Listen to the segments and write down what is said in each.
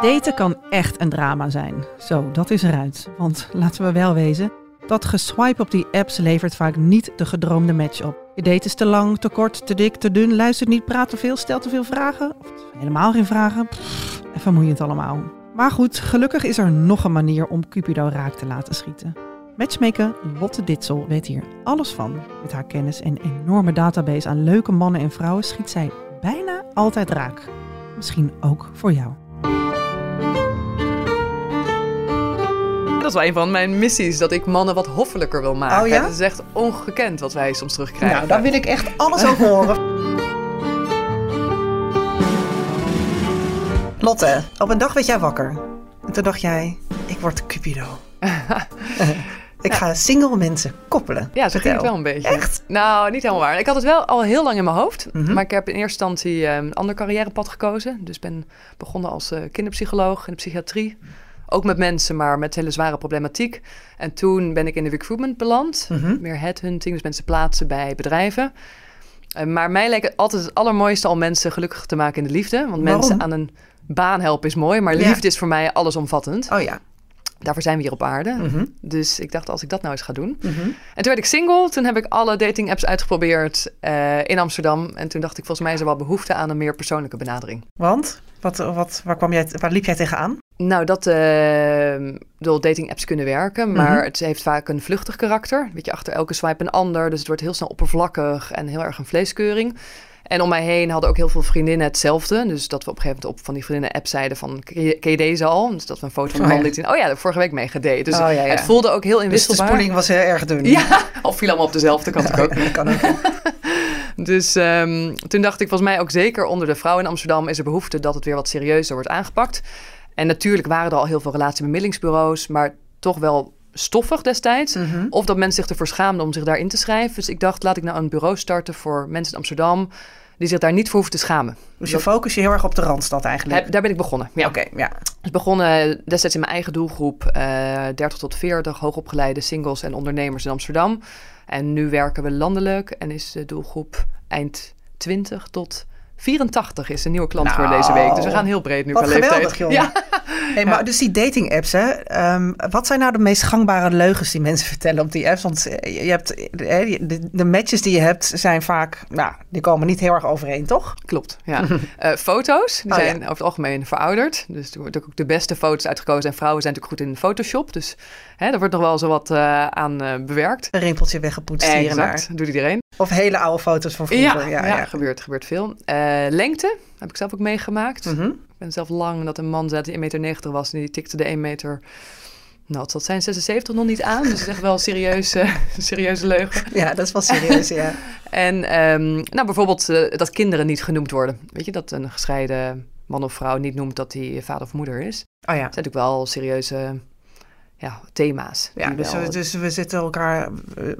Daten kan echt een drama zijn. Zo, dat is eruit. Want laten we wel wezen, dat geswipe op die apps levert vaak niet de gedroomde match op. Je date is te lang, te kort, te dik, te dun, luistert niet, praat te veel, stelt te veel vragen. Of helemaal geen vragen. En vermoeiend allemaal. Maar goed, gelukkig is er nog een manier om Cupido raak te laten schieten. Matchmaker Lotte Ditzel weet hier alles van. Met haar kennis en enorme database aan leuke mannen en vrouwen schiet zij bijna altijd raak. Misschien ook voor jou. Is wel een van mijn missies, dat ik mannen wat hoffelijker wil maken. Oh ja? Het is echt ongekend wat wij soms terugkrijgen. Nou, daar wil ik echt alles over horen. Lotte, op een dag werd jij wakker. En toen dacht jij, ik word Cupido. ik ga single mensen koppelen. Ja, zo ging het Vertel. wel een beetje. Echt? Nou, niet helemaal waar. Ik had het wel al heel lang in mijn hoofd. Mhm. Maar ik heb in eerste instantie eh, een ander carrièrepad gekozen. Dus ben begonnen als eh, kinderpsycholoog in de psychiatrie. Ook met mensen, maar met hele zware problematiek. En toen ben ik in de recruitment beland. Mhm. Meer headhunting, dus mensen plaatsen bij bedrijven. Eh, maar mij leek het altijd het allermooiste al mensen gelukkig te maken in de liefde. Want Waarom? mensen aan een baan helpen is mooi. Maar Ja. liefde is voor mij allesomvattend. Oh ja. Daarvoor zijn we hier op aarde. Mhm. Dus ik dacht, als ik dat nou eens ga doen. Mhm. En toen werd ik single. Toen heb ik alle dating apps uitgeprobeerd eh, in Amsterdam. En toen dacht ik, volgens mij is er wel behoefte aan een meer persoonlijke benadering. Want? Wat, wat, waar, kwam jij, waar liep jij tegenaan? Nou, dat eh, ik bedoel, dating apps kunnen werken, maar Mhm. het heeft vaak een vluchtig karakter. Weet je, achter elke swipe een ander. Dus het wordt heel snel oppervlakkig en heel erg een vleeskeuring. En om mij heen hadden ook heel veel vriendinnen hetzelfde. Dus dat we op een gegeven moment op van die vriendinnen app zeiden van... ken je, deze al? Dus dat we een foto van een Oh, man ja. lieten zien. Oh ja, ik vorige week mee gedate. Dus Oh, ja, het voelde ook heel Dus de inwisselbaar. spoeling was heel erg dun. Ja, of viel allemaal op dezelfde kant ook. dat kan ook. Dus ehm, toen dacht ik, volgens mij ook zeker onder de vrouwen in Amsterdam is er behoefte dat het weer wat serieuzer wordt aangepakt. En natuurlijk waren er al heel veel relatiebemiddelingsbureaus, maar toch wel stoffig destijds. Mhm. Of dat mensen zich ervoor schaamden om zich daar in te schrijven. Dus ik dacht, laat ik nou een bureau starten voor mensen in Amsterdam die zich daar niet voor hoeven te schamen. Dus je focus je heel erg op de Randstad eigenlijk. Daar ben ik begonnen. Ja. Oké, ja. Dus begonnen destijds in mijn eigen doelgroep, eh 30 tot 40 hoogopgeleide singles en ondernemers in Amsterdam. En nu werken we landelijk en is de doelgroep eind 20 tot 84 is een nieuwe klant voor Nou, deze week. Dus we gaan heel breed nu qua leeftijd. geweldig, joh. Ja. Hey, maar dus die dating apps, hè, ehm, wat zijn nou de meest gangbare leugens die mensen vertellen op die apps? Want eh, je hebt, eh, de, de matches die je hebt zijn vaak, nou, die komen niet heel erg overeen, toch? Klopt, ja. Eh, foto's, die Oh, zijn ja. over het algemeen verouderd. Dus er worden ook de beste foto's uitgekozen. En vrouwen zijn natuurlijk goed in Photoshop. Dus hè, daar wordt nog wel zo wat aan bewerkt. Een rimpeltje weggepoetst hier en daar. Doet iedereen. Of hele oude foto's van vroeger. Ja, ja, Gebeurt, gebeurt veel. Lengte heb ik zelf ook meegemaakt. Ik ben zelf lang dat een man zei dat hij 1,90 meter was en die tikte de 1 meter. Nou, zal zijn 76 nog niet aan. Dus echt wel serieuze, serieuze leugen. Ja, dat is wel serieus, ja. En ehm, nou, bijvoorbeeld eh, dat kinderen niet genoemd worden. Weet je, dat een gescheiden man of vrouw niet noemt dat hij vader of moeder is. Oh ja. Dat zijn natuurlijk wel serieuze ja, thema's. Ja, die dus, wel- we- dus we zitten elkaar,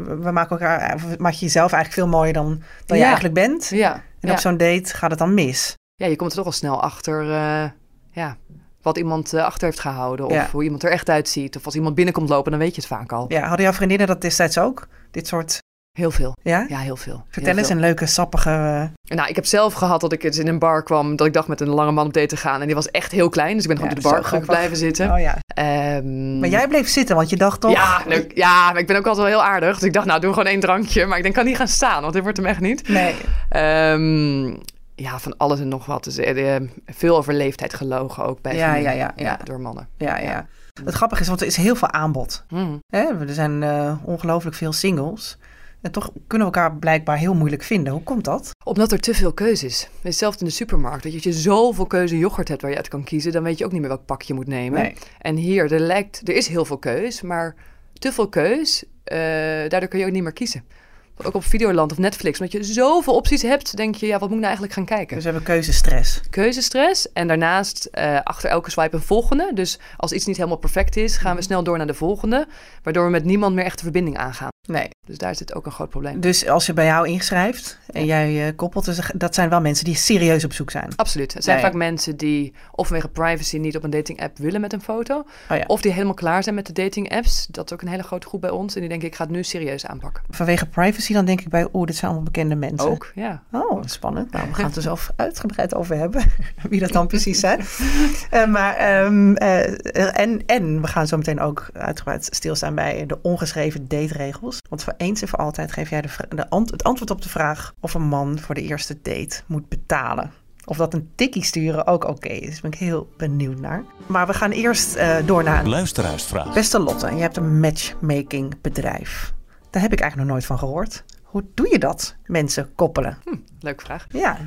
we maken elkaar, maak je jezelf eigenlijk veel mooier dan, dan je eigenlijk bent. ja, En ja. op zo'n date gaat het dan mis. Ja, je komt er toch al snel achter eh, ja, wat iemand eh, achter heeft gehouden. Of Ja. hoe iemand er echt uitziet. Of als iemand binnenkomt lopen, dan weet je het vaak al. Ja, hadden jouw vriendinnen dat destijds ook? Dit soort, Heel veel. ja? Ja, heel veel. Vertel Heel eens veel. een leuke, sappige... eh, Nou, ik heb zelf gehad dat ik eens in een bar kwam. Dat ik dacht met een lange man op date te gaan. En die was echt heel klein. Dus ik ben gewoon Ja, de bar grappig. blijven zitten. Oh ja. Ehm, Maar jij bleef zitten, want je dacht toch... Ja, ja, maar ik ben ook altijd wel heel aardig. Dus ik dacht, nou, doe gewoon één drankje. Maar ik denk, kan niet gaan staan, want dit wordt hem echt niet. Nee. Ehm, ja, van alles en nog wat. Dus, eh, eh, veel over leeftijd gelogen ook bij Ja, ja, ja, ja. door mannen. Ja, ja. Het grappige is, want er is heel veel aanbod. Hmm. Hè? Er zijn eh, ongelooflijk veel singles. En toch kunnen we elkaar blijkbaar heel moeilijk vinden. Hoe komt dat? Omdat er te veel keuze is. Hetzelfde in de supermarkt. Dat je, als je zoveel keuze yoghurt hebt waar je uit kan kiezen, dan weet je ook niet meer welk pak je moet nemen. Nee. En hier, er, lijkt, er is heel veel keus, maar te veel keus, eh, daardoor kun je ook niet meer kiezen. Ook op Videoland of Netflix. Omdat je zoveel opties hebt, denk je, ja, wat moet ik nou eigenlijk gaan kijken? Dus we hebben keuzestress. Keuzestress en daarnaast eh, achter elke swipe een volgende. Dus als iets niet helemaal perfect is, gaan we snel door naar de volgende. Waardoor we met niemand meer echt de verbinding aangaan. Nee. Dus daar zit ook een groot probleem. Dus als je bij jou inschrijft en jij eh, koppelt, dus dat zijn wel mensen die serieus op zoek zijn. Absoluut. Het zijn Ja, ja. vaak mensen die of vanwege privacy niet op een dating app willen met een foto. Oh. Of die helemaal klaar zijn met de dating apps. Dat is ook een hele grote groep bij ons. En die denken, ik ga het nu serieus aanpakken. Vanwege privacy zie, dan denk ik bij, oeh, dit zijn allemaal bekende mensen. Ook, ja. Oh, spannend. Nou, we gaan het er zelf uitgebreid over hebben, wie dat dan precies zijn. Uh, maar, um, uh, en, en we gaan zo meteen ook uitgebreid stilstaan bij de ongeschreven dateregels. Want voor eens en voor altijd geef jij de, de ant het antwoord op de vraag of een man voor de eerste date moet betalen. Of dat een tikkie sturen ook oké okay is. Daar ben ik heel benieuwd naar. Maar we gaan eerst uh, door naar... Luisteraarsvraag. Beste Lotte, je hebt een matchmaking bedrijf. Daar heb ik eigenlijk nog nooit van gehoord. Hoe doe je dat, mensen koppelen? Hm, leuke vraag. Ja.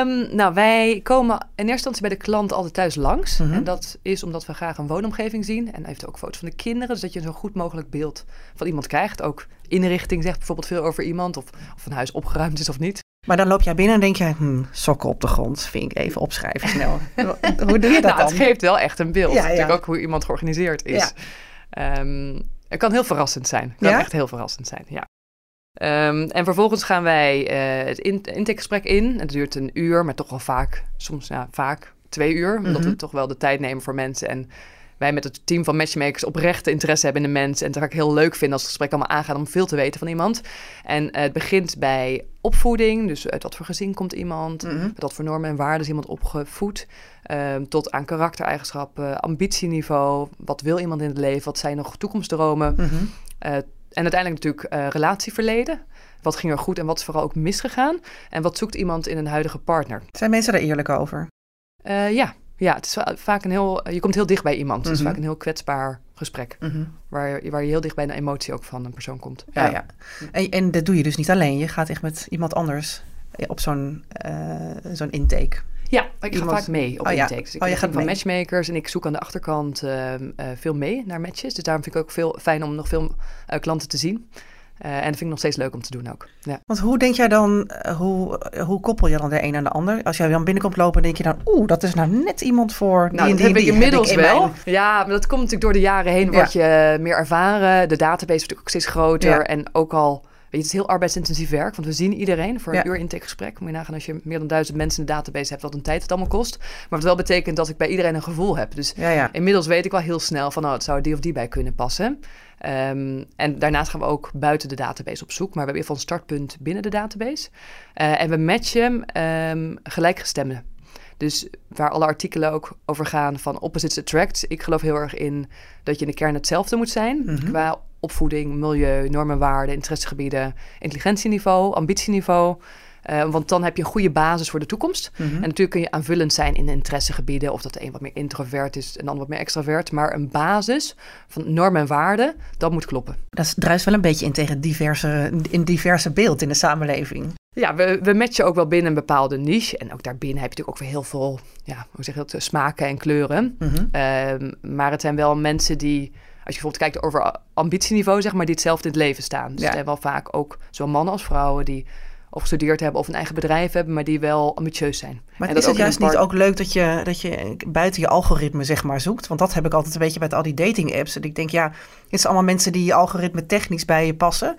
Um, nou, wij komen in eerste instantie bij de klant altijd thuis langs. Mm -hmm. En dat is omdat we graag een woonomgeving zien. En heeft ook foto's van de kinderen. Dus dat je een zo goed mogelijk beeld van iemand krijgt. Ook inrichting zegt bijvoorbeeld veel over iemand. Of, of een huis opgeruimd is of niet. Maar dan loop jij binnen en denk je, hm, sokken op de grond, vind ik even opschrijven snel. hoe doe je dat nou, dan? Het geeft wel echt een beeld. Ja, ja. Natuurlijk ook hoe iemand georganiseerd is. Ja. Um, het kan heel verrassend zijn. Het kan ja? echt heel verrassend zijn, ja. Um, en vervolgens gaan wij uh, het in intakegesprek in. Het duurt een uur, maar toch wel vaak, soms ja, vaak twee uur. Omdat mm -hmm. we toch wel de tijd nemen voor mensen. En wij met het team van matchmakers oprechte interesse hebben in de mens. En het ik heel leuk vinden als het gesprek allemaal aangaat om veel te weten van iemand. En uh, het begint bij opvoeding. Dus uit wat voor gezin komt iemand? Mm -hmm. Met wat voor normen en waarden is iemand opgevoed? Um, tot aan karaktereigenschappen, ambitieniveau. Wat wil iemand in het leven? Wat zijn nog toekomstdromen? Mm -hmm. uh, en uiteindelijk natuurlijk uh, relatieverleden. Wat ging er goed en wat is vooral ook misgegaan? En wat zoekt iemand in een huidige partner? Zijn mensen daar eerlijk over? Ja. Ja, het is vaak een heel... Je komt heel dicht bij iemand. Mm -hmm. Het is vaak een heel kwetsbaar gesprek. Mm -hmm. waar, waar je heel dicht bij de emotie ook van een persoon komt. Ja, ja. ja. En, en dat doe je dus niet alleen. Je gaat echt met iemand anders op zo'n uh, zo'n intake. Ja, ik Iemand... ga vaak mee op oh, intakes. Ja. Dus ik oh, je gaat van mee. matchmakers en ik zoek aan de achterkant uh, uh, veel mee naar matches. Dus daarom vind ik ook veel fijn om nog veel klanten te zien. Uh, en dat vind ik nog steeds leuk om te doen ook. Ja. Want hoe denk jij dan, hoe, hoe koppel je dan de een aan de ander? Als jij dan binnenkomt lopen, denk je dan, oeh, dat is nou net iemand voor die nou, dat die, heb ik inmiddels heb ik in wel. mijn- Ja, maar dat komt natuurlijk door de jaren heen, word je meer ervaren. De database wordt ook steeds groter. Ja. En ook al, je, het is heel arbeidsintensief werk. Want we zien iedereen voor een Ja. uur intakegesprek. Moet je nagaan als je meer dan duizend mensen in de database hebt, wat een tijd het allemaal kost. Maar wat wel betekent dat ik bij iedereen een gevoel heb. Dus Ja, ja. Inmiddels weet ik wel heel snel van, oh, het zou die of die bij kunnen passen. Um, en daarnaast gaan we ook buiten de database op zoek. Maar we hebben in ieder geval een startpunt binnen de database. Uh, en we matchen um, gelijkgestemden. Dus waar alle artikelen ook over gaan van opposites attract. Ik geloof heel erg in dat je in de kern hetzelfde moet zijn. Mhm. Qua opvoeding, milieu, normen, waarden, interessegebieden, intelligentieniveau, ambitieniveau. Uh, want dan heb je een goede basis voor de toekomst. Mhm. En natuurlijk kun je aanvullend zijn in interessegebieden. Of dat de een wat meer introvert is en de ander wat meer extravert. Maar een basis van normen en waarden, dat moet kloppen. Dat druist wel een beetje in tegen diverse, in diverse beeld in de samenleving. Ja, we, we matchen ook wel binnen een bepaalde niche. En ook daarbinnen heb je natuurlijk ook weer heel veel, ja, hoe zeg je dat, smaken en kleuren. Mhm. Um, maar het zijn wel mensen die, als je bijvoorbeeld kijkt over ambitieniveau, zeg maar, die hetzelfde in het leven staan. Dus Ja. het zijn wel vaak ook zowel mannen als vrouwen die of gestudeerd hebben of een eigen bedrijf hebben, maar die wel ambitieus zijn. Maar En is het juist niet ook leuk dat je, dat je buiten je algoritme zeg maar zoekt? Want dat heb ik altijd een beetje met al die dating apps. En ik denk, ja, het zijn allemaal mensen die je algoritme technisch bij je passen.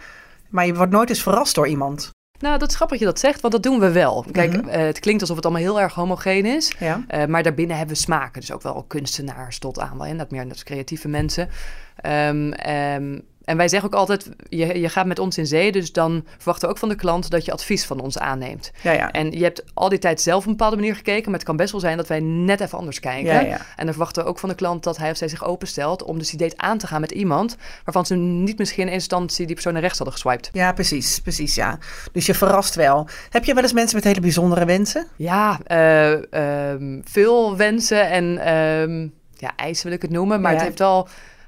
Maar je wordt nooit eens verrast door iemand. Nou, dat is grappig dat je dat zegt, want dat doen we wel. Kijk, Mhm. eh, het klinkt alsof het allemaal heel erg homogeen is. Ja. Eh, maar daarbinnen hebben we smaken. Dus ook wel kunstenaars tot aan wel inderdaad meer dat creatieve mensen. Ehm, en wij zeggen ook altijd, je, je gaat met ons in zee. Dus dan verwachten we ook van de klant dat je advies van ons aanneemt. Ja, ja. En je hebt al die tijd zelf op een bepaalde manier gekeken. Maar het kan best wel zijn dat wij net even anders kijken. Ja, ja. En dan verwachten we ook van de klant dat hij of zij zich openstelt... om dus die date aan te gaan met iemand... waarvan ze niet misschien in instantie die persoon naar rechts hadden geswiped. ja, precies, precies, ja. Dus je verrast wel. Heb je wel eens mensen met hele bijzondere wensen? Ja, eh, ehm, veel wensen en ehm, ja, eisen wil ik het noemen. Maar het heeft wel...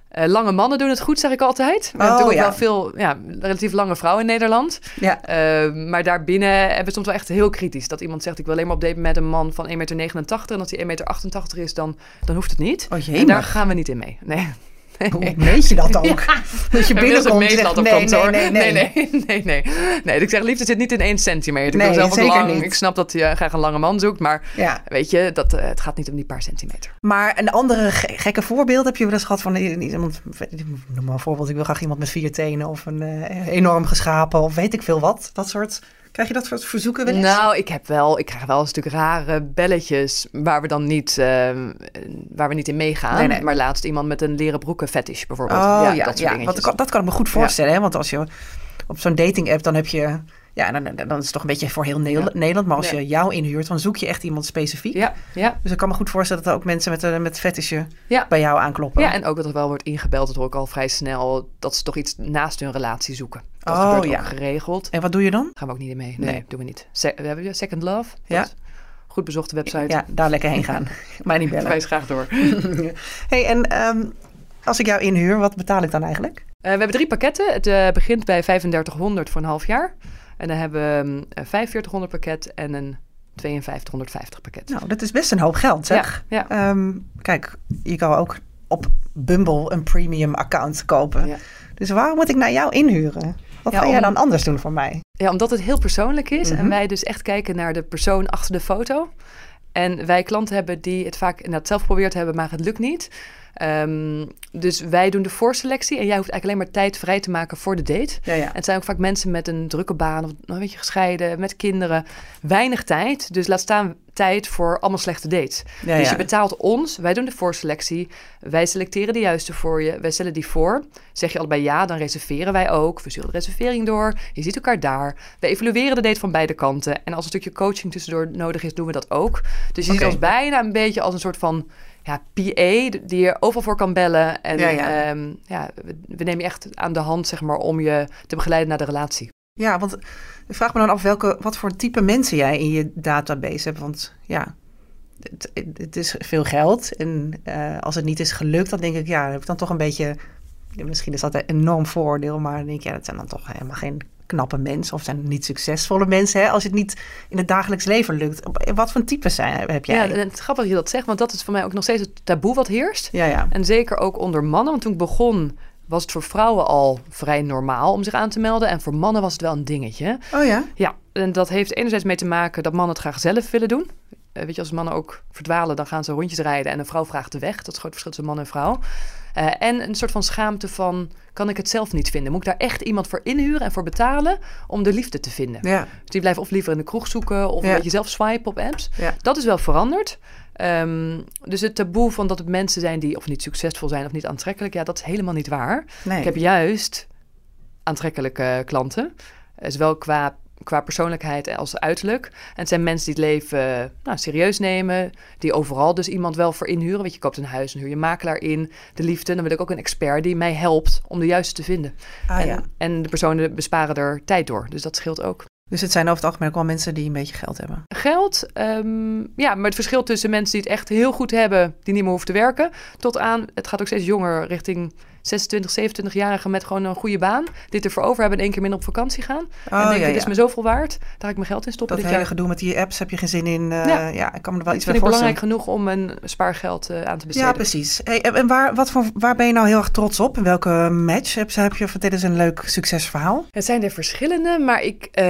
eh, lange mannen doen het goed, zeg ik altijd. We Oh, hebben natuurlijk ja. ook wel veel ja, relatief lange vrouwen in Nederland. Ja. Ehm, maar daarbinnen hebben we soms wel echt heel kritisch. Dat iemand zegt, ik wil alleen maar op date met een man van 1,89 meter. En als hij 1,88 meter is, dan, dan hoeft het niet. Oh, en daar gaan we niet in mee. Nee. Hoe meet je dat ook? Dat je binnenkomt en zegt, nee, nee, nee, nee. nee, nee, ik zeg liefde zit niet in één centimeter. Nee, ik ben zelf ook zeker lang. niet. Ik snap dat je graag een lange man zoekt, maar Ja. weet je, dat, eh, het gaat niet om die paar centimeter. Maar een andere ge- gekke voorbeeld heb je wel eens gehad van i- iemand, noem maar een voorbeeld, ik wil graag iemand met vier tenen of een eh, enorm geschapen of weet ik veel wat. Dat soort, krijg je dat soort verzoeken wel eens? Nou, ik heb wel, ik krijg wel een stuk rare belletjes waar we dan niet, eh, waar we niet in meegaan. Nee, nee. Maar laatst iemand met een leren broeken fetish bijvoorbeeld. Oh ja, dat soort ja, want dat kan, dat kan ik me goed voorstellen. Hè? Want als je op zo'n dating app dan heb je... Ja, dan, dan is het toch een beetje voor heel Nederland. Maar als je jou inhuurt, dan zoek je echt iemand specifiek. Ja, ja. Dus ik kan me goed voorstellen dat er ook mensen met, een met fetishen Ja. bij jou aankloppen. ja, en ook dat er wel wordt ingebeld. Dat hoor ik al vrij snel. Dat ze toch iets naast hun relatie zoeken. Dat Oh, gebeurt ja. ook geregeld. En wat doe je dan? Gaan we ook niet in mee. Nee, Nee. doen we niet. Se we hebben Second Love. Ja. Dat- Goed bezochte website. Ja, daar lekker heen gaan. Mij niet bellen. Wijs graag door. hey, en ehm, als ik jou inhuur, wat betaal ik dan eigenlijk? Eh, we hebben drie pakketten. Het eh, begint bij 3500 voor een half jaar. En dan hebben we mm, een 4500 pakket en een 5250 pakket. Nou, dat is best een hoop geld, zeg. Ja, Ehm, kijk, je kan ook op Bumble een premium account kopen. Ja. Dus waarom moet ik naar jou inhuren? Wat ga jij om- dan anders doen voor mij? Ja, omdat het heel persoonlijk is Mhm. en wij dus echt kijken naar de persoon achter de foto. En wij klanten hebben die het vaak inderdaad zelf geprobeerd hebben, maar het lukt niet. Ehm, dus wij doen de voorselectie en jij hoeft eigenlijk alleen maar tijd vrij te maken voor de date. Ja, ja. En het zijn ook vaak mensen met een drukke baan of nou, weet je, gescheiden, met kinderen. Weinig tijd, dus laat staan tijd voor allemaal slechte dates. Ja, dus je betaalt ons, wij doen de voorselectie. Wij selecteren de juiste voor je, wij stellen die voor. Zeg je allebei ja, dan reserveren wij ook. We sturen de reservering door, je ziet elkaar daar. We evalueren de date van beide kanten. En als een stukje coaching tussendoor nodig is, doen we dat ook. Dus je ziet ons bijna een beetje als een soort van ja, PA, die je overal voor kan bellen. En Ja, ja. ehm, ja, we, nemen je echt aan de hand, zeg maar, om je te begeleiden naar de relatie. Ja, want ik vraag me dan af welke, wat voor type mensen jij in je database hebt. Want ja, het, het is veel geld. En eh, als het niet is gelukt, dan denk ik, ja, dan heb ik dan toch een beetje... Misschien is dat een enorm voordeel, maar dan denk ik, ja, dat zijn dan toch helemaal geen knappe mensen. Of zijn niet succesvolle mensen, hè, als het niet in het dagelijks leven lukt. Wat voor types zijn, heb jij? Ja, en het is grappig dat je dat zegt, want dat is voor mij ook nog steeds het taboe wat heerst. ja, ja. En zeker ook onder mannen, want toen ik begon was het voor vrouwen al vrij normaal om zich aan te melden. En voor mannen was het wel een dingetje. Oh ja? Ja, en dat heeft enerzijds mee te maken dat mannen het graag zelf willen doen. Eh, weet je, als mannen ook verdwalen, dan gaan ze rondjes rijden en een vrouw vraagt de weg. Dat is groot verschil tussen man en vrouw. Eh, en een soort van schaamte van, kan ik het zelf niet vinden? Moet ik daar echt iemand voor inhuren en voor betalen om de liefde te vinden? Ja. Dus die blijven of liever in de kroeg zoeken of Ja. een beetje zelf swipen op apps. Ja. Dat is wel veranderd. Ehm, dus het taboe van dat het mensen zijn die of niet succesvol zijn of niet aantrekkelijk, ja, dat is helemaal niet waar. Nee. Ik heb juist aantrekkelijke klanten, zowel qua, qua persoonlijkheid als uiterlijk. En het zijn mensen die het leven nou, serieus nemen, die overal dus iemand wel voor inhuren. Weet je, koopt een huis en huur je makelaar in, de liefde. Dan wil ik ook een expert die mij helpt om de juiste te vinden. Ah, en, ja. en de personen besparen er tijd door, dus dat scheelt ook. Dus het zijn over het algemeen ook wel mensen die een beetje geld hebben. Geld, ehm, ja, maar het verschil tussen mensen die het echt heel goed hebben, die niet meer hoeven te werken, tot aan, het gaat ook steeds jonger, richting 26, 27-jarigen met gewoon een goede baan, dit ervoor over hebben en één keer minder op vakantie gaan. Oh, en denk, ja, dit is me zoveel waard, daar ga ik mijn geld in stoppen Dat dit hele jaar. gedoe met die apps heb je geen zin in. eh, ja. Ja. ik kan me er wel iets vind bij ik voorstellen. belangrijk genoeg om een spaargeld eh, aan te besteden. Ja, precies. Hey, en waar, wat voor, waar ben je nou heel erg trots op? In welke match heb je, heb je vertel eens een leuk succesverhaal? Het zijn er verschillende, maar ik eh,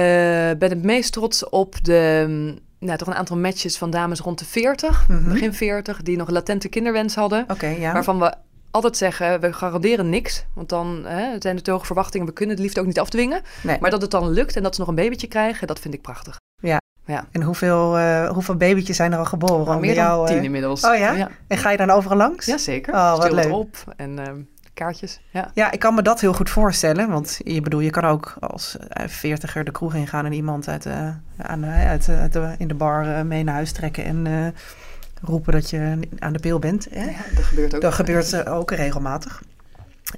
ben het meest trots op de... mm, Nou, toch een aantal matches van dames rond de 40, Mhm. begin 40, die nog latente kinderwens hadden. Oké, ja. Waarvan we altijd zeggen, we garanderen niks. Want dan hè, het zijn de te hoge verwachtingen, we kunnen het liefde ook niet afdwingen. Nee. Maar dat het dan lukt en dat ze nog een babytje krijgen, dat vind ik prachtig. En hoeveel, eh, hoeveel babytjes zijn er al geboren? Meer dan jou, eh, tien inmiddels. Oh ja? Ja, En ga je dan overal langs? Ja, zeker. Oh, wat Stil het leuk. op en ehm, kaartjes. Ja. Ja, ik kan me dat heel goed voorstellen. Want je bedoel, je kan ook als eh, veertiger de kroeg ingaan en iemand uit, eh, aan, eh, uit, eh, uit de, in de bar eh, mee naar huis trekken en eh, roepen dat je aan de pil bent. Hè? ja, dat gebeurt ook. Dat gebeurt eh, ook regelmatig.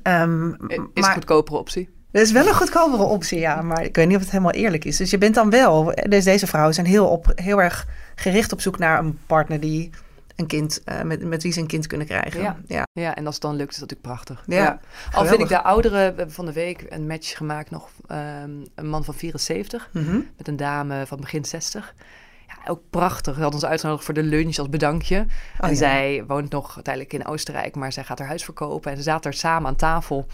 Ehm, Is een goedkopere optie. dat is wel een goedkopere optie, ja. Maar ik weet niet of het helemaal eerlijk is. Dus je bent dan wel... Dus deze vrouwen zijn heel, op, heel erg gericht op zoek naar een partner die een kind, eh, met, met wie ze een kind kunnen krijgen. Ja. ja. Ja, en als het dan lukt, is dat natuurlijk prachtig. Ja, Al vind ik de ouderen, we hebben van de week een match gemaakt nog, ehm, een man van 74 Mhm. met een dame van begin 60. Ook prachtig. Ze had ons uitgenodigd voor de lunch als bedankje. Oh, en ja. zij woont nog tijdelijk in Oostenrijk, maar zij gaat haar huis verkopen. En ze zaten er samen aan tafel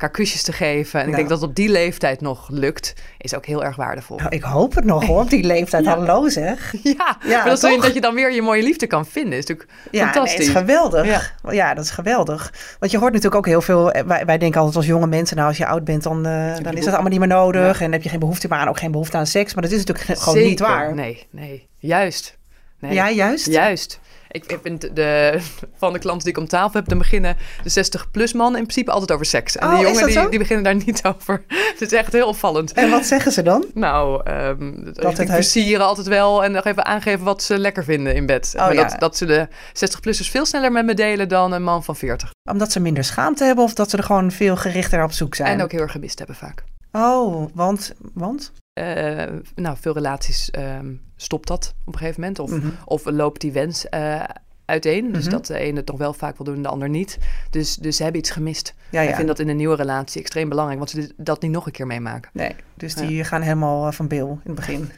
elkaar kusjes te geven. En ik Nou. denk dat het op die leeftijd nog lukt, is ook heel erg waardevol. Nou, ik hoop het nog hoor, op die leeftijd. Hallo zeg. Ja, Ja, maar dat, toch? dat je dan weer je mooie liefde kan vinden, is natuurlijk Ja, fantastisch. is geweldig. Ja. Ja. dat is geweldig. Want je hoort natuurlijk ook heel veel... eh, Wij, wij denken altijd als jonge mensen... nou, als je oud bent, dan, eh, dan is dat allemaal niet meer nodig. En heb je geen behoefte meer aan, ook geen behoefte aan seks. Maar dat is natuurlijk ge- gewoon niet waar. Nee, nee, juist. Nee. Ja, juist? Juist. Ik vind de, van de klanten die ik om tafel heb, dan beginnen de 60-plus mannen in principe altijd over seks. En Oh, de jongen die, die beginnen daar niet over. Het is echt heel opvallend. En wat zeggen ze dan? Nou, het dat heet- versieren altijd wel en nog even aangeven wat ze lekker vinden in bed. Oh, maar ja. dat, dat ze de 60-plussers veel sneller met me delen dan een man van 40. Omdat ze minder schaamte hebben of dat ze er gewoon veel gerichter op zoek zijn? En ook heel erg gemist hebben vaak. Oh, want? Want? Eh, nou, veel relaties ehm, stopt dat op een gegeven moment. Of, Mhm. of loopt die wens eh, uiteen. Dus Mhm. dat de ene het nog wel vaak wil doen en de ander niet. Dus, dus ze hebben iets gemist. Ja, Ik vind dat in een nieuwe relatie extreem belangrijk. Want ze dat niet nog een keer meemaken. Nee, dus die gaan helemaal eh, van Bill in het begin.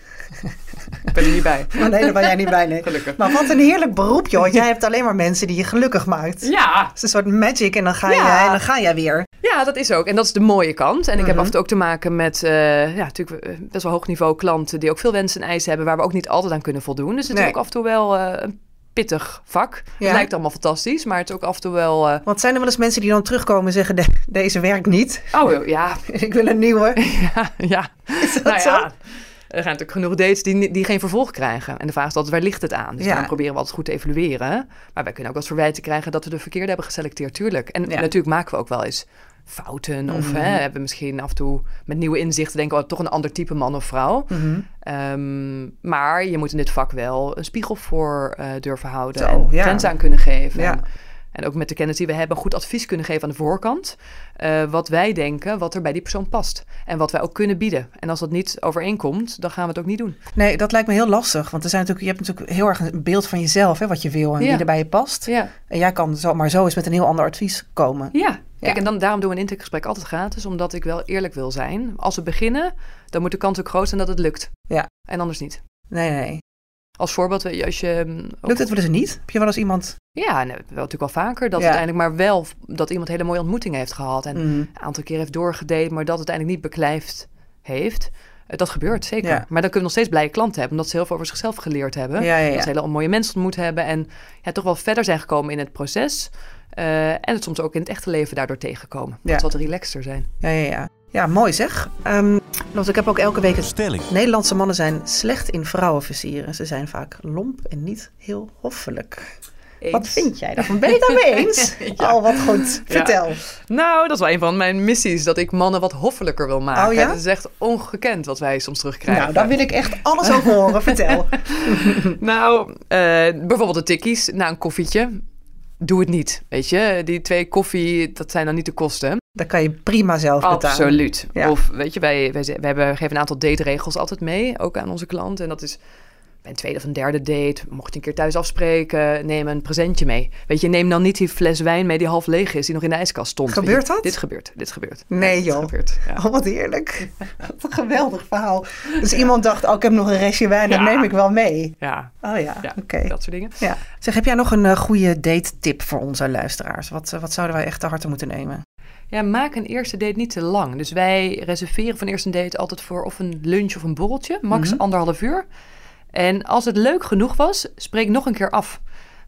Ik ben er niet bij. Maar nee, daar ben jij niet bij, nee. Gelukkig. Maar wat een heerlijk beroep, joh. Want jij hebt alleen maar mensen die je gelukkig maakt. Ja, Het is een soort magic en dan ga, Ja. je, en dan ga jij weer. Ja, dat is ook. En dat is de mooie kant. En ik heb Mhm. af en toe ook te maken met eh, ja, natuurlijk eh, best wel hoog niveau klanten die ook veel wensen en eisen hebben waar we ook niet altijd aan kunnen voldoen. Dus het Nee. is ook af en toe wel eh, een pittig vak. Ja. Het lijkt allemaal fantastisch, maar het is ook af en toe wel. eh, Want zijn er wel eens mensen die dan terugkomen en zeggen: "De- deze werkt niet. oh ja, Ik wil een nieuwe. ja, ja. Is dat nou zo? ja. Er gaan natuurlijk genoeg dates die, die geen vervolg krijgen. En de vraag is altijd, waar ligt het aan? Dus Ja. dan proberen we altijd goed te evalueren. Maar wij kunnen ook wel eens verwijten krijgen dat we de verkeerde hebben geselecteerd, tuurlijk. En Ja. natuurlijk maken we ook wel eens fouten. Of Mhm. hè, hebben misschien af en toe met nieuwe inzichten denken we oh, toch een ander type man of vrouw. Mhm. Ehm, maar je moet in dit vak wel een spiegel voor eh, durven houden. Zo, en ja. aan kunnen geven. Ja. En, en ook met de kennis die we hebben, goed advies kunnen geven aan de voorkant. eh, wat wij denken, wat er bij die persoon past. En wat wij ook kunnen bieden. En als dat niet overeenkomt, dan gaan we het ook niet doen. Nee, dat lijkt me heel lastig. Want er zijn natuurlijk, je hebt natuurlijk heel erg een beeld van jezelf, hè, wat je wil en Ja. wie er bij je past. Ja, En jij kan zo, maar zo eens met een heel ander advies komen. ja. Kijk, Ja. en dan, daarom doen we een intakegesprek altijd gratis. Omdat ik wel eerlijk wil zijn. Als we beginnen, dan moet de kans ook groot zijn dat het lukt. Ja. En anders niet. Nee, nee. Als voorbeeld, weet je, als je... ook- Lukt het wel eens niet? Heb je wel eens iemand... Ja, wel natuurlijk wel vaker. Dat Ja. uiteindelijk maar wel dat iemand hele mooie ontmoetingen heeft gehad. En Mm. een aantal keer heeft doorgedate, maar dat uiteindelijk niet beklijft heeft. Eh, Dat gebeurt zeker. Ja. Maar dan kunnen we nog steeds blije klanten hebben, omdat ze heel veel over zichzelf geleerd hebben. Ja, ja, Dat ze hele mooie mensen ontmoet hebben en toch wel verder zijn gekomen in het proces. Eh, en het soms ook in het echte leven daardoor tegenkomen. Dat ze wat relaxter zijn. Ja, ja, ja. Ja, mooi zeg. Ehm, want ik heb ook elke week het Stelling. Nederlandse mannen zijn slecht in vrouwen versieren. Ze zijn vaak lomp en niet heel hoffelijk. Wat vind jij daarvan? Ben je het daarmee eens? Ja. Oh, wat goed. Ja. Vertel. Nou, dat is wel een van mijn missies, dat ik mannen wat hoffelijker wil maken. Oh ja? Het is echt ongekend wat wij soms terugkrijgen. Nou, daar wil ik echt alles over horen. Vertel. Nou, eh, bijvoorbeeld de tikkies na een koffietje. Doe het niet, weet je. Die twee koffie, dat zijn dan niet de kosten. Dat kan je prima zelf betalen. Absoluut. Ja. Of weet je, wij, wij, wij hebben, geven een aantal dateregels altijd mee, ook aan onze klanten. En dat is een tweede of een derde date, mocht je een keer thuis afspreken, neem een presentje mee. Weet je, neem dan niet die fles wijn mee die half leeg is, die nog in de ijskast stond. Gebeurt dat? Dit gebeurt, dit gebeurt. Nee, Ja, dit joh. gebeurt, ja. Oh, wat heerlijk. Wat een geweldig verhaal. Dus iemand dacht, oh, ik heb nog een restje wijn, dat Ja. neem ik wel mee. Ja, Oh ja, ja oké. dat soort dingen. Ja. Zeg, heb jij nog een eh, goede date tip voor onze luisteraars? Wat, eh, wat zouden wij echt te harte moeten nemen? Ja, maak een eerste date niet te lang. Dus wij reserveren van eerst een date altijd voor of een lunch of een borreltje. Max Mhm. anderhalf uur. En als het leuk genoeg was, spreek nog een keer af.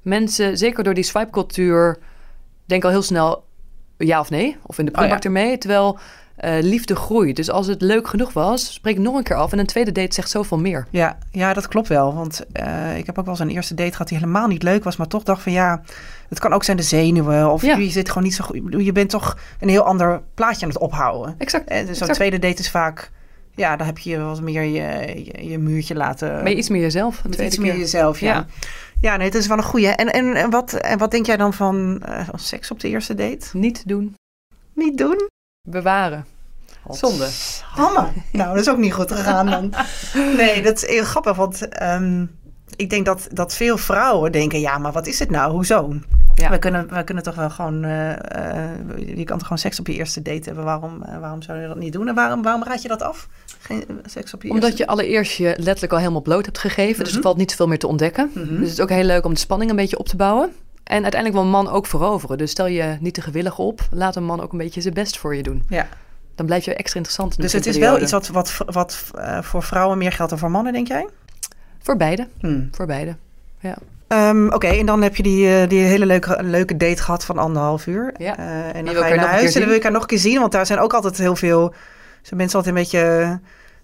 Mensen, zeker door die swipe-cultuur, denken al heel snel ja of nee. Of in de prullenbak ja. ermee. Terwijl eh, liefde groeit. Dus als het leuk genoeg was, spreek nog een keer af. En een tweede date zegt zoveel meer. Ja, ja, dat klopt wel. Want eh, ik heb ook wel eens een eerste date gehad die helemaal niet leuk was. Maar toch dacht van ja, het kan ook zijn de zenuwen. Of Ja. je zit gewoon niet zo goed. Je bent toch een heel ander plaatje aan het ophouden. Exact. En zo'n exact. tweede date is vaak... Ja, dan heb je wat meer je, je, je muurtje laten... Ben je iets meer jezelf? Een iets meer keer. jezelf, ja. Ja. Ja, nee, het is wel een goeie. En, en, en, wat, en wat denk jij dan van, eh, van seks op de eerste date? Niet doen. Niet doen? Bewaren. Zonde. Hamme. Nou, dat is ook niet goed gegaan dan. Nee, dat is heel grappig, want ehm, ik denk dat, dat veel vrouwen denken, ja, maar wat is het nou? Hoezo? Ja. We, kunnen, we kunnen toch wel gewoon, eh, eh, je kan toch gewoon seks op je eerste date hebben. Waarom, eh, waarom zou je dat niet doen? En waarom, waarom raad je dat af? Geen seks op je Omdat eerste je allereerst je letterlijk al helemaal bloot hebt gegeven. Dus er valt niet veel meer te ontdekken. Mhm. Dus het is ook heel leuk om de spanning een beetje op te bouwen. En uiteindelijk wil een man ook veroveren. Dus stel je niet te gewillig op. Laat een man ook een beetje zijn best voor je doen. Ja. Dan blijf je extra interessant in Dus het is wel iets wat, wat, wat voor vrouwen meer geldt dan voor mannen, denk jij? Voor beide. Hmm. Voor beide. Ehm, Oké, en dan heb je die, eh, die hele leuke, leuke date gehad van anderhalf uur. Ja. Eh, en dan ga je naar huis en dan wil ik haar nog een keer zien. Want daar zijn ook altijd heel veel... Zijn mensen altijd een beetje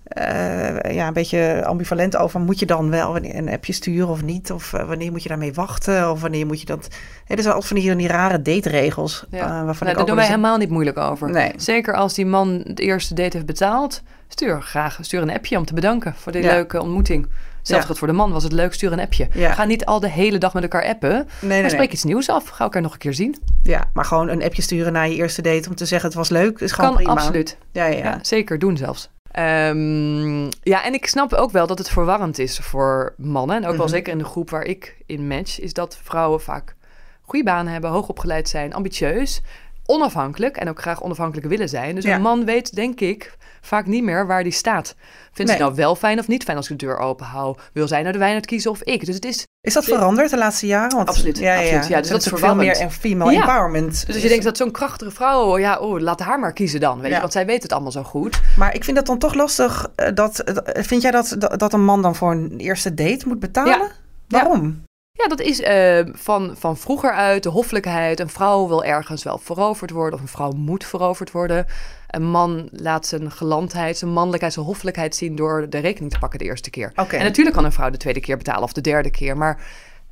eh, ja, een beetje ambivalent over. Moet je dan wel een appje sturen of niet? Of wanneer moet je daarmee wachten? Of wanneer moet je dat... Er zijn altijd van die, die rare date-regels. Ja. eh, waarvan Nou, ik daar doen wij eens- helemaal niet moeilijk over. Nee. Zeker als die man de eerste date heeft betaald. Stuur graag stuur een appje om te bedanken voor die Ja. leuke ontmoeting. Zelfs Ja. voor de man was het leuk, stuur een appje. Ja. Ga niet al de hele dag met elkaar appen. Nee, nee, maar spreek nee. iets nieuws af. Ga elkaar nog een keer zien. Ja, maar gewoon een appje sturen na je eerste date om te zeggen het was leuk. Is gewoon kan prima. absoluut. Ja, ja. Ja. zeker doen zelfs. Ehm, ja, en ik snap ook wel dat het verwarrend is voor mannen. En ook wel Mhm. zeker in de groep waar ik in match, is dat vrouwen vaak goede banen hebben, hoogopgeleid zijn, ambitieus, onafhankelijk en ook graag onafhankelijk willen zijn. Dus Ja. een man weet, denk ik, vaak niet meer waar die staat. Vindt Nee. ze het nou wel fijn of niet fijn als ik de deur open hou? Wil zij nou de wijn uitkiezen of ik? Dus het is Is dat veranderd de laatste jaren? Want, Absoluut, Ja, ja, absoluut. Ja, dus Er dat is veel meer female Ja. empowerment. Dus als je denkt dat zo'n krachtige vrouw, ja, oh, laat haar maar kiezen dan, weet je, want zij weet het allemaal zo goed. Maar ik vind dat dan toch lastig. eh, Dat, eh, vind jij dat, dat, een man dan voor een eerste date moet betalen? Waarom? Ja, dat is eh, van, van vroeger uit de hoffelijkheid. Een vrouw wil ergens wel veroverd worden, of een vrouw moet veroverd worden. Een man laat zijn gelandheid, zijn mannelijkheid, zijn hoffelijkheid zien door de rekening te pakken de eerste keer. En natuurlijk kan een vrouw de tweede keer betalen of de derde keer, maar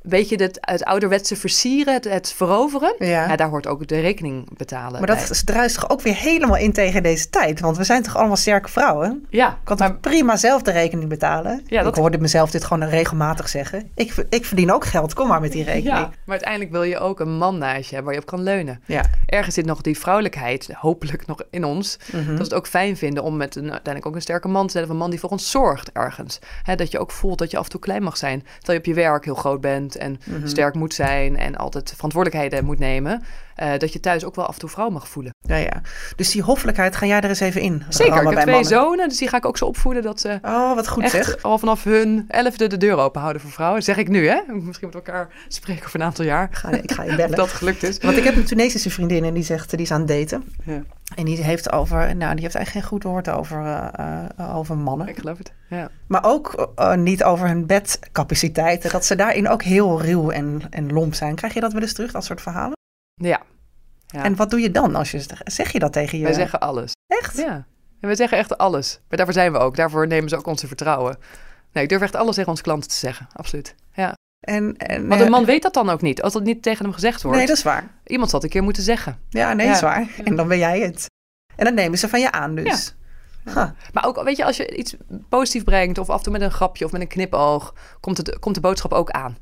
weet je, het, het ouderwetse versieren, het, het veroveren, Ja. daar hoort ook de rekening betalen. Maar dat bij. druist toch ook weer helemaal in tegen deze tijd? Want we zijn toch allemaal sterke vrouwen? Ja, Ik kan maar toch prima zelf de rekening betalen? Ja, dat- Ik hoorde mezelf dit gewoon regelmatig zeggen. Ik, ik verdien ook geld, kom maar met die rekening. Ja, maar uiteindelijk wil je ook een man naast je hebben waar je op kan leunen. Ja. Ergens zit nog die vrouwelijkheid, hopelijk nog in ons. Mhm. Dat we het ook fijn vinden om met een, uiteindelijk ook een sterke man te zijn. Of een man die voor ons zorgt ergens. Dat je ook voelt dat je af en toe klein mag zijn. Terwijl je op je werk heel groot bent en Mhm. sterk moet zijn. En altijd verantwoordelijkheden moet nemen. Eh, dat je thuis ook wel af en toe vrouw mag voelen. Ja, ja. Dus die hoffelijkheid, ga jij er eens even in? Zeker, ik heb twee mannen? zonen. Dus die ga ik ook zo opvoeden dat ze Oh, wat goed echt zeg. al vanaf hun elfde de deur open houden voor vrouwen. zeg ik nu, hè? Misschien met elkaar spreken over een aantal jaar. Ik ga, ik ga je bellen. dat gelukt is. Want ik heb een Tunesische vriendin en die zegt, die is aan het daten. Ja, En die heeft over, nou, die heeft eigenlijk geen goed woord over, eh, eh, over mannen. ik geloof het. Ja. Maar ook niet over hun bedcapaciteit. Dat ze daarin ook heel ruw en, en lomp zijn. Krijg je dat wel eens terug, dat soort verhalen? Ja. ja. En wat doe je dan? Als je, zeg je dat tegen je? Wij zeggen alles. Echt? Ja, en we zeggen echt alles. Maar daarvoor zijn we ook. Daarvoor nemen ze ook onze vertrouwen. Nee, ik durf echt alles tegen onze klanten te zeggen. Absoluut. Ja. En, en, Want eh, een man weet dat dan ook niet. Als dat niet tegen hem gezegd wordt. Nee, dat is waar. Iemand zal het een keer moeten zeggen. Ja, nee, Ja. dat is waar. En dan ben jij het. En dan nemen ze van je aan dus. Huh. Maar ook, weet je, als je iets positief brengt... of af en toe met een grapje of met een knipoog... komt, het, komt de boodschap ook aan.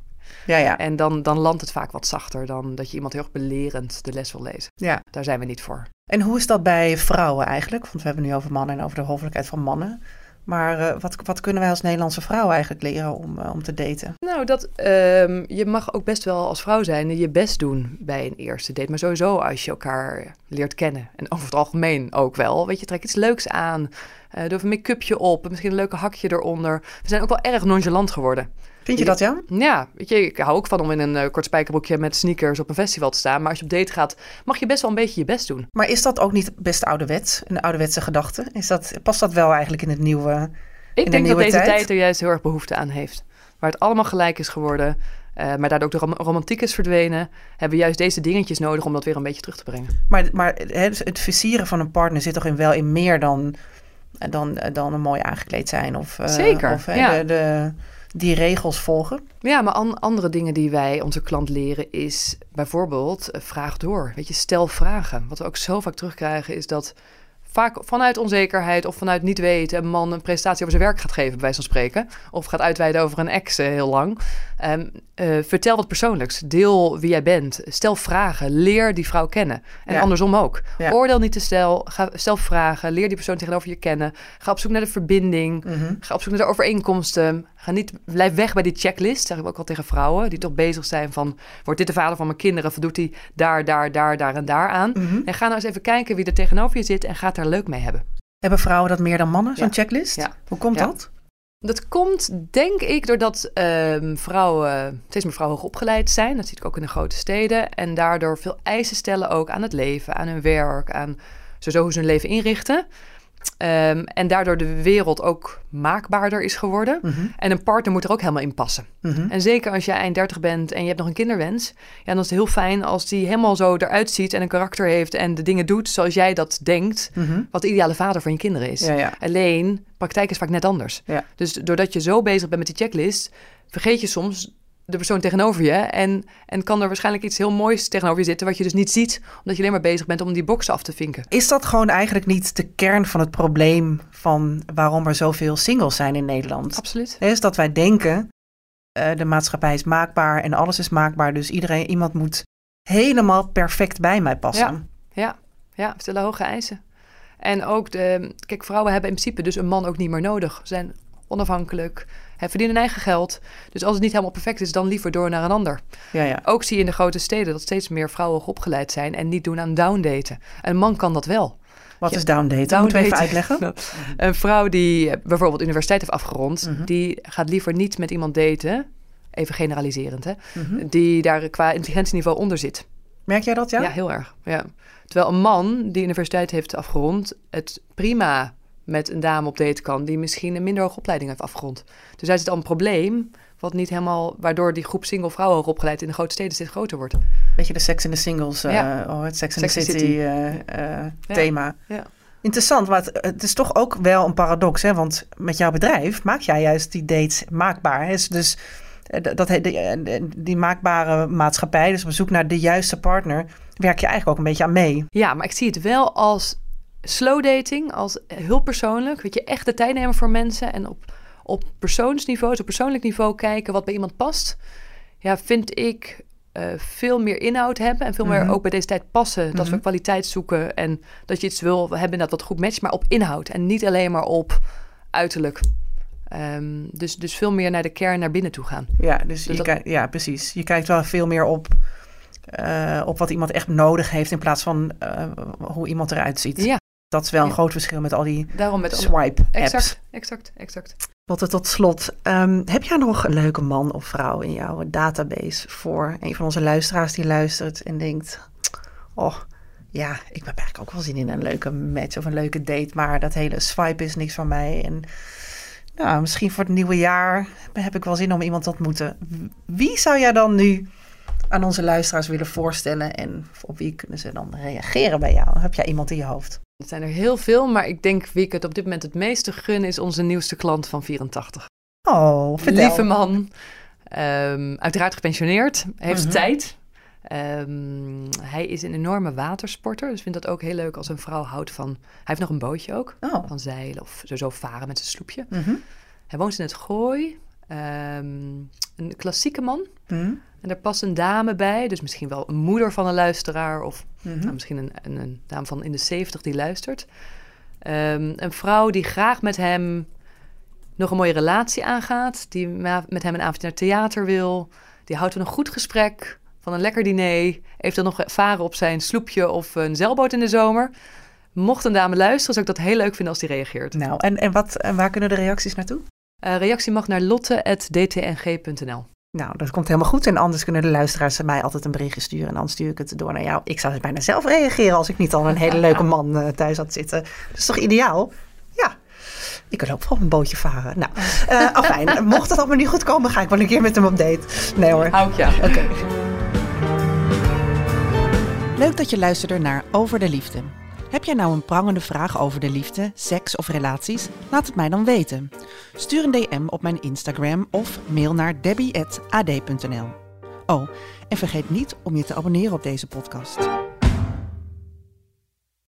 Ja, ja. En dan, dan landt het vaak wat zachter... dan dat je iemand heel erg belerend de les wil lezen. ja. Daar zijn we niet voor. En hoe is dat bij vrouwen eigenlijk? Want we hebben nu over mannen en over de hoffelijkheid van mannen. Maar eh, wat, wat kunnen wij als Nederlandse vrouw eigenlijk leren om, eh, om te daten? Nou, dat, ehm, je mag ook best wel als vrouw zijn je best doen bij een eerste date. Maar sowieso als je elkaar leert kennen. En over het algemeen ook wel. Weet je, trek iets leuks aan. eh doe even een make-upje op. Misschien een leuke hakje eronder. We zijn ook wel erg nonchalant geworden. Vind je dat, ja? Ja, weet je, ik hou ook van om in een eh, kort spijkerbroekje met sneakers op een festival te staan. Maar als je op date gaat, mag je best wel een beetje je best doen. Maar is dat ook niet best ouderwets? Een ouderwetse gedachte? Is dat, past dat wel eigenlijk in het nieuwe... Ik de denk dat deze tijd? tijd er juist heel erg behoefte aan heeft. Waar het allemaal gelijk is geworden, eh, maar daardoor ook de rom- romantiek is verdwenen, hebben we juist deze dingetjes nodig om dat weer een beetje terug te brengen. Maar, maar dus het versieren van een partner zit toch in wel in meer dan, dan, dan een mooi aangekleed zijn? Of, eh, Zeker, Of hè, ja. de, de, die regels volgen? Ja, maar an- andere dingen die wij onze klant leren is bijvoorbeeld eh, vraag door. Weet je, stel vragen. Wat we ook zo vaak terugkrijgen is dat vaak vanuit onzekerheid of vanuit niet weten een man een presentatie over zijn werk gaat geven, bij wijze van spreken. Of gaat uitweiden over een ex eh, heel lang. Ehm, eh, vertel wat persoonlijks. Deel wie jij bent. Stel vragen. Leer die vrouw kennen. En Ja. andersom ook. Ja. Oordeel niet te stel. Ga, stel vragen. Leer die persoon tegenover je kennen. Ga op zoek naar de verbinding. Mhm. Ga op zoek naar de overeenkomsten. Ga niet, blijf weg bij die checklist. Zeg ik ook al tegen vrouwen die toch bezig zijn van... wordt dit de vader van mijn kinderen? Voldoet hij daar, daar, daar, daar en daar aan? Mhm. En ga nou eens even kijken wie er tegenover je zit... en ga het leuk mee hebben. Hebben vrouwen dat meer dan mannen, zo'n Ja. checklist? Ja. Hoe komt Ja. dat? Dat komt, denk ik, doordat ehm, vrouwen steeds meer vrouwen hoog opgeleid zijn. Dat zie ik ook in de grote steden. En daardoor veel eisen stellen ook aan het leven, aan hun werk, aan sowieso hoe ze hun leven inrichten. Ehm, en daardoor de wereld ook maakbaarder is geworden. Mhm. En een partner moet er ook helemaal in passen. Mhm. En zeker als jij eind 30 bent en je hebt nog een kinderwens. Ja, dan is het heel fijn als die helemaal zo eruit ziet en een karakter heeft en de dingen doet zoals jij dat denkt. Mhm. Wat de ideale vader van je kinderen is. Ja, ja. Alleen, praktijk is vaak net anders. Ja. Dus doordat je zo bezig bent met die checklist, vergeet je soms de persoon tegenover je. En, en kan er waarschijnlijk iets heel moois tegenover je zitten, wat je dus niet ziet, omdat je alleen maar bezig bent om die boxen af te vinken. Is dat gewoon eigenlijk niet de kern van het probleem van waarom er zoveel singles zijn in Nederland? Absoluut. Is dat wij denken, eh, de maatschappij is maakbaar en alles is maakbaar, dus iedereen, iemand moet helemaal perfect bij mij passen. Ja, ja, stellen hoge eisen. En ook, de, kijk, vrouwen hebben in principe dus een man ook niet meer nodig. Ze zijn onafhankelijk, hè, verdienen eigen geld. Dus als het niet helemaal perfect is, dan liever door naar een ander. Ja, ja. Ook zie je in de grote steden dat steeds meer vrouwen opgeleid zijn en niet doen aan downdaten. Een man kan dat wel. Wat Ja, is downdaten? Moeten we even uitleggen? Nou, Een vrouw die bijvoorbeeld universiteit heeft afgerond, Mhm. die gaat liever niet met iemand daten, even generaliserend hè, Mhm. die daar qua intelligentieniveau onder zit. Merk jij dat, ja? Ja, heel erg. Ja. Terwijl een man die universiteit heeft afgerond, het prima met een dame op date kan die misschien een minder hoge opleiding heeft afgerond. Dus daar zit al een probleem, wat niet helemaal, waardoor die groep single vrouwen hoogopgeleid in de grote steden steeds groter wordt. Beetje de Sex in the Singles, eh, Ja. oh, het Sex in Sex the City, eh, eh, thema. Ja. Interessant, maar het, het is toch ook wel een paradox, hè? Want met jouw bedrijf maak jij juist die dates maakbaar. Hè? Dus eh, dat, die, die maakbare maatschappij, dus op zoek naar de juiste partner, werk je eigenlijk ook een beetje aan mee. Ja, maar ik zie het wel als slow dating, als heel persoonlijk. Weet je, echt de tijd nemen voor mensen en op, op persoonsniveau, dus op persoonlijk niveau kijken wat bij iemand past. Ja, vind ik eh, veel meer inhoud hebben en veel meer Mhm. ook bij deze tijd passen. Dat we Mhm. kwaliteit zoeken en dat je iets wil hebben dat wat goed matcht, maar op inhoud en niet alleen maar op uiterlijk. Ehm, dus, dus veel meer naar de kern, naar binnen toe gaan. Ja, dus, Dus je dat- kijkt, ja, precies. Je kijkt wel veel meer op, eh, op wat iemand echt nodig heeft in plaats van eh, hoe iemand eruit ziet. Ja, Dat is wel een Ja. groot verschil met al die daarom met alle- swipe-apps. Exact, exact, exact. Wat tot slot, ehm, heb jij nog een leuke man of vrouw in jouw database voor een van onze luisteraars die luistert en denkt, oh ja, ik heb eigenlijk ook wel zin in een leuke match of een leuke date, maar dat hele swipe is niks van mij. En nou, misschien voor het nieuwe jaar heb ik wel zin om iemand te ontmoeten. Wie zou jij dan nu aan onze luisteraars willen voorstellen en op wie kunnen ze dan reageren bij jou? Heb jij iemand in je hoofd? Het zijn er heel veel, maar ik denk wie ik het op dit moment het meeste gun is onze nieuwste klant van 84. Oh, vertel. Lieve man, ehm, uiteraard gepensioneerd, heeft Mhm. tijd. Ehm, hij is een enorme watersporter, dus vindt dat ook heel leuk als een vrouw houdt van... Hij heeft nog een bootje ook, Oh. van zeilen of sowieso varen met zijn sloepje. Mhm. Hij woont in het Gooi, ehm, een klassieke man. Mhm. En daar past een dame bij, dus misschien wel een moeder van een luisteraar of Mhm. nou, misschien een, een, een dame van in de 70 die luistert. Ehm, een vrouw die graag met hem nog een mooie relatie aangaat. Die ma- met hem een avondje naar theater wil. Die houdt een goed gesprek, van een lekker diner. Heeft dan nog varen op zijn sloepje of een zeilboot in de zomer. Mocht een dame luisteren, zou ik dat heel leuk vinden als die reageert. Nou, en, en, wat, en waar kunnen de reacties naartoe? Eh, reactie mag naar lotte.dtng.nl. Nou, dat komt helemaal goed. En anders kunnen de luisteraars mij altijd een berichtje sturen. En dan stuur ik het door naar jou. Ik zou bijna zelf reageren als ik niet al een hele leuke man eh, thuis had zitten. Dat is toch ideaal? Ja. Ik wil ook wel een bootje varen. Nou, eh afijn. Mocht het allemaal niet goed komen, ga ik wel een keer met hem op date. Nee hoor. Hou ik aan. Oké. Leuk dat je luisterde naar Over de Liefde. Heb jij nou een prangende vraag over de liefde, seks of relaties? Laat het mij dan weten. Stuur een DM op mijn Instagram of mail naar debbie.ad.nl. Oh, en vergeet niet om je te abonneren op deze podcast.